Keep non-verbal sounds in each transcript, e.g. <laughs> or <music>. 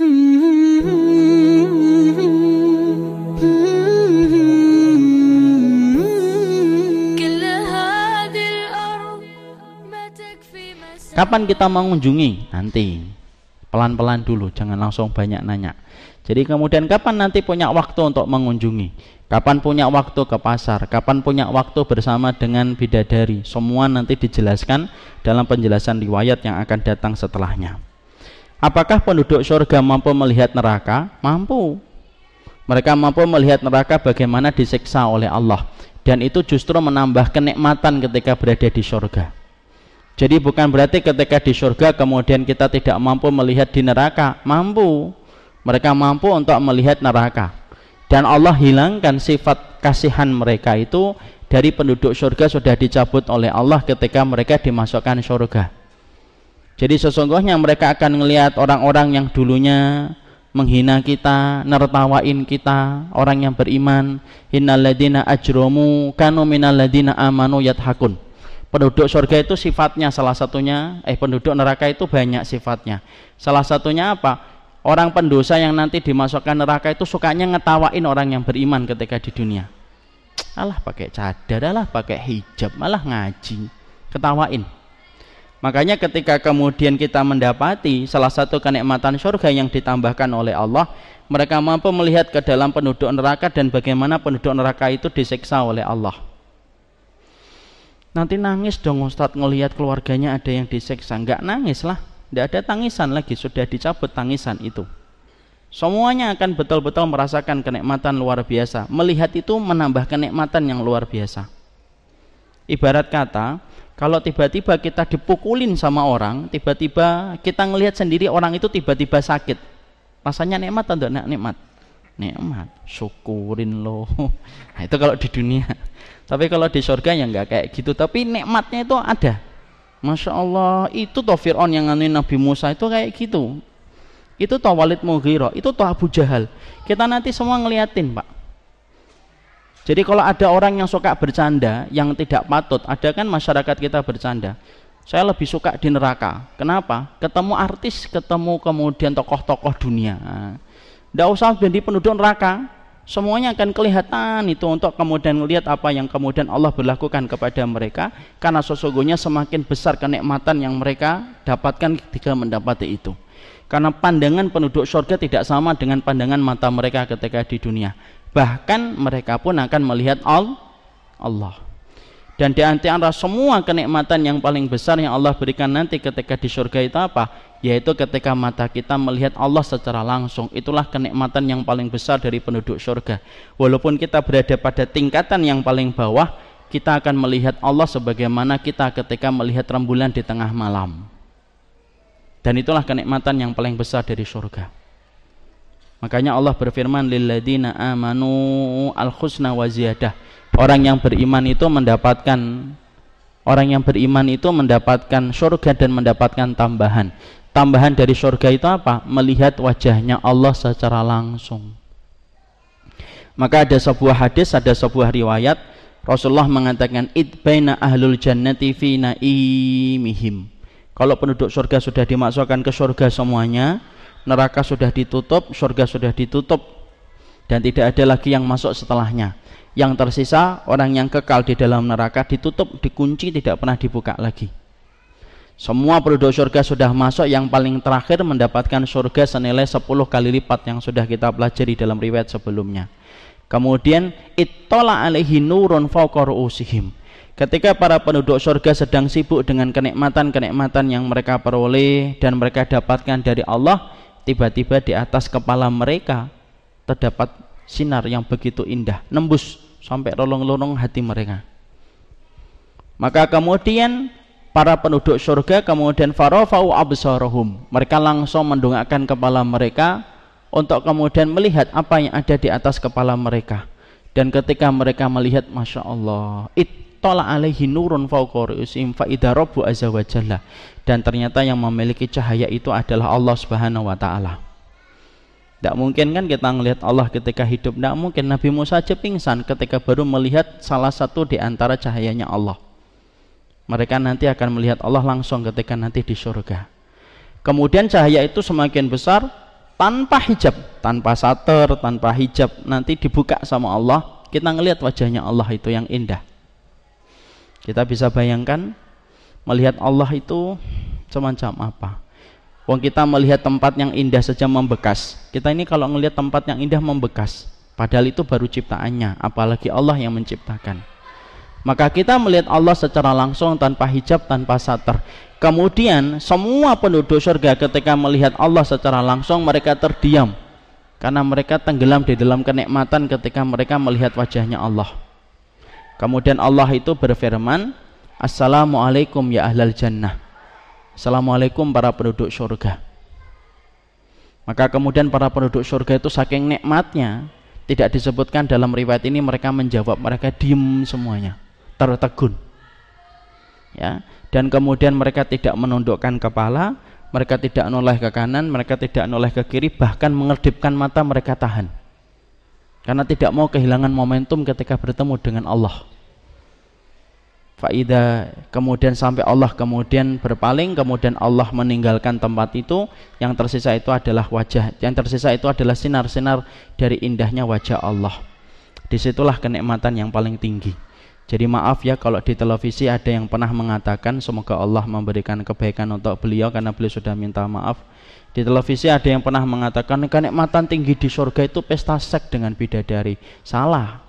Kapan kita mengunjungi? Nanti. Pelan-pelan dulu, jangan langsung banyak nanya. Jadi kemudian kapan nanti punya waktu untuk mengunjungi? Kapan punya waktu ke pasar? Kapan punya waktu bersama dengan bidadari? Semua nanti dijelaskan dalam penjelasan riwayat yang akan datang setelahnya. Apakah penduduk surga mampu melihat neraka? Mampu. Mereka mampu melihat neraka bagaimana disiksa oleh Allah. Dan itu justru menambah kenikmatan ketika berada di surga. Jadi bukan berarti ketika di surga kemudian kita tidak mampu melihat di neraka, mampu. Mereka mampu untuk melihat neraka. Dan Allah hilangkan sifat kasihan mereka itu dari penduduk surga sudah dicabut oleh Allah ketika mereka dimasukkan surga. Jadi sesungguhnya mereka akan melihat orang-orang yang dulunya menghina kita, nertawain kita, orang yang beriman, innalladzina ajromu kanu minalladzina amanu yathakun. Penduduk surga itu sifatnya salah satunya eh penduduk neraka itu banyak sifatnya. Salah satunya apa? Orang pendosa yang nanti dimasukkan neraka itu sukanya ngetawain orang yang beriman ketika di dunia. Alah pakai cadar alah pakai hijab malah ngaji. Ketawain makanya ketika kemudian kita mendapati salah satu kenikmatan surga yang ditambahkan oleh Allah mereka mampu melihat ke dalam penduduk neraka dan bagaimana penduduk neraka itu disiksa oleh Allah. Nanti nangis dong Ustadz ngelihat keluarganya ada yang diseksa nggak nangis lah. Tidak ada tangisan lagi sudah dicabut tangisan itu. Semuanya akan betul-betul merasakan kenikmatan luar biasa. Melihat itu menambah kenikmatan yang luar biasa. Ibarat kata kalau tiba-tiba kita dipukulin sama orang tiba-tiba kita ngelihat sendiri orang itu tiba-tiba sakit rasanya nikmat atau tidak nikmat nikmat syukurin loh <laughs> nah, itu kalau di dunia tapi kalau di surga ya nggak kayak gitu. Tapi nikmatnya itu ada. Masya Allah, itu toh Fir'aun yang nganuin Nabi Musa itu kayak gitu. Itu toh Walid Mughirah, itu toh Abu Jahal. Kita nanti semua ngeliatin Pak. Jadi kalau ada orang yang suka bercanda, yang tidak patut, ada kan masyarakat kita bercanda. Saya lebih suka di neraka. Kenapa? Ketemu artis, ketemu kemudian tokoh-tokoh dunia. Tidak usah jadi penduduk neraka semuanya akan kelihatan itu untuk kemudian melihat apa yang kemudian Allah berlakukan kepada mereka karena sesungguhnya semakin besar kenikmatan yang mereka dapatkan ketika mendapati itu karena pandangan penduduk surga tidak sama dengan pandangan mata mereka ketika di dunia bahkan mereka pun akan melihat Allah dan di antara semua kenikmatan yang paling besar yang Allah berikan nanti ketika di surga itu apa? Yaitu ketika mata kita melihat Allah secara langsung. Itulah kenikmatan yang paling besar dari penduduk surga. Walaupun kita berada pada tingkatan yang paling bawah, kita akan melihat Allah sebagaimana kita ketika melihat rembulan di tengah malam. Dan itulah kenikmatan yang paling besar dari surga. Makanya Allah berfirman lilladina amanu al-husna wa ziyadah. Orang yang beriman itu mendapatkan orang yang beriman itu mendapatkan surga dan mendapatkan tambahan. Tambahan dari surga itu apa? melihat wajahnya Allah secara langsung. Maka ada sebuah hadis ada sebuah riwayat Rasulullah mengatakan baina ahlul jannati fi naimihim. Kalau penduduk surga sudah dimasukkan ke surga semuanya neraka sudah ditutup surga sudah ditutup dan tidak ada lagi yang masuk setelahnya. Yang tersisa orang yang kekal di dalam neraka ditutup dikunci tidak pernah dibuka lagi. Semua penduduk surga sudah masuk yang paling terakhir mendapatkan surga senilai 10 kali lipat yang sudah kita pelajari dalam riwayat sebelumnya. Kemudian ittala alaihi nurun ru'usihim. Ketika para penduduk surga sedang sibuk dengan kenikmatan-kenikmatan yang mereka peroleh dan mereka dapatkan dari Allah tiba-tiba di atas kepala mereka terdapat sinar yang begitu indah nembus sampai lolong-lolong hati mereka. Maka kemudian para penduduk surga kemudian farafau absarahum mereka langsung mendongakkan kepala mereka untuk kemudian melihat apa yang ada di atas kepala mereka. Dan ketika mereka melihat Masya Allah ittala alaihi nurun fauqa ru'usihim fa rabbu azza wa jalla dan ternyata yang memiliki cahaya itu adalah Allah Subhanahu wa taala tidak mungkin kan kita melihat Allah ketika hidup. Tidak mungkin. Nabi Musa aja pingsan ketika baru melihat salah satu di antara cahayanya Allah. Mereka nanti akan melihat Allah langsung ketika nanti di surga. Kemudian cahaya itu semakin besar, tanpa hijab tanpa sater tanpa hijab nanti dibuka sama Allah kita ngelihat wajahnya Allah itu yang indah kita bisa bayangkan melihat Allah itu semacam apa Wong kita melihat tempat yang indah saja membekas. Kita ini kalau ngelihat tempat yang indah membekas. Padahal itu baru ciptaannya, apalagi Allah yang menciptakan. Maka kita melihat Allah secara langsung tanpa hijab, tanpa satar. Kemudian semua penduduk surga ketika melihat Allah secara langsung mereka terdiam karena mereka tenggelam di dalam kenikmatan ketika mereka melihat wajahnya Allah. Kemudian Allah itu berfirman, Assalamualaikum ya ahlal jannah. Assalamualaikum para penduduk surga. Maka kemudian para penduduk surga itu saking nikmatnya tidak disebutkan dalam riwayat ini mereka menjawab mereka diem semuanya tertegun ya dan kemudian mereka tidak menundukkan kepala mereka tidak noleh ke kanan mereka tidak noleh ke kiri bahkan mengedipkan mata mereka tahan karena tidak mau kehilangan momentum ketika bertemu dengan Allah. Faida kemudian sampai Allah kemudian berpaling kemudian Allah meninggalkan tempat itu yang tersisa itu adalah wajah yang tersisa itu adalah sinar-sinar dari indahnya wajah Allah. Di situlah kenikmatan yang paling tinggi jadi maaf ya kalau di televisi ada yang pernah mengatakan semoga Allah memberikan kebaikan untuk beliau karena beliau sudah minta maaf. Di televisi ada yang pernah mengatakan kenikmatan tinggi di surga itu pesta seks dengan bidadari. Salah,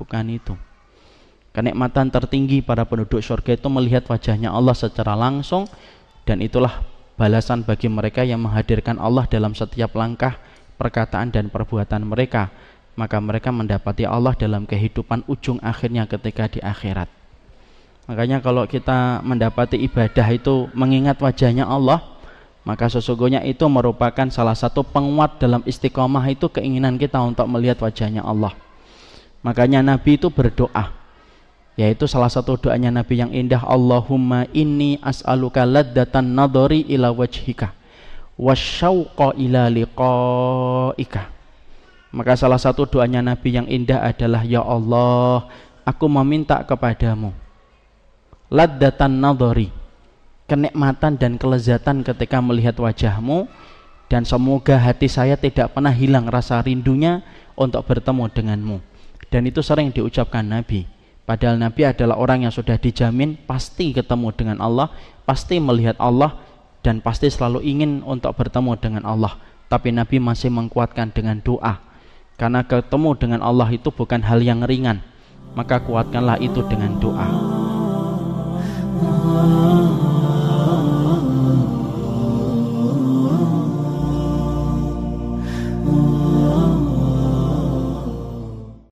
bukan itu. Kenikmatan tertinggi para penduduk surga itu melihat wajahnya Allah secara langsung dan itulah balasan bagi mereka yang menghadirkan Allah dalam setiap langkah, perkataan dan perbuatan mereka maka mereka mendapati Allah dalam kehidupan ujung akhirnya ketika di akhirat. Makanya kalau kita mendapati ibadah itu mengingat wajahnya Allah, maka sesungguhnya itu merupakan salah satu penguat dalam istiqomah itu keinginan kita untuk melihat wajahnya Allah. Makanya Nabi itu berdoa, yaitu salah satu doanya Nabi yang indah Allahumma inni as'aluka laddatan nadori ila wajhika wasyauqa ila liqaika maka salah satu doanya Nabi yang indah adalah Ya Allah aku meminta kepadamu Laddatan nadhari Kenikmatan dan kelezatan ketika melihat wajahmu Dan semoga hati saya tidak pernah hilang rasa rindunya Untuk bertemu denganmu. Dan itu sering diucapkan Nabi. Padahal Nabi adalah orang yang sudah dijamin Pasti ketemu dengan Allah Pasti melihat Allah Dan pasti selalu ingin untuk bertemu dengan Allah. Tapi Nabi masih mengkuatkan dengan doa karena ketemu dengan Allah itu bukan hal yang ringan. Maka kuatkanlah itu dengan doa.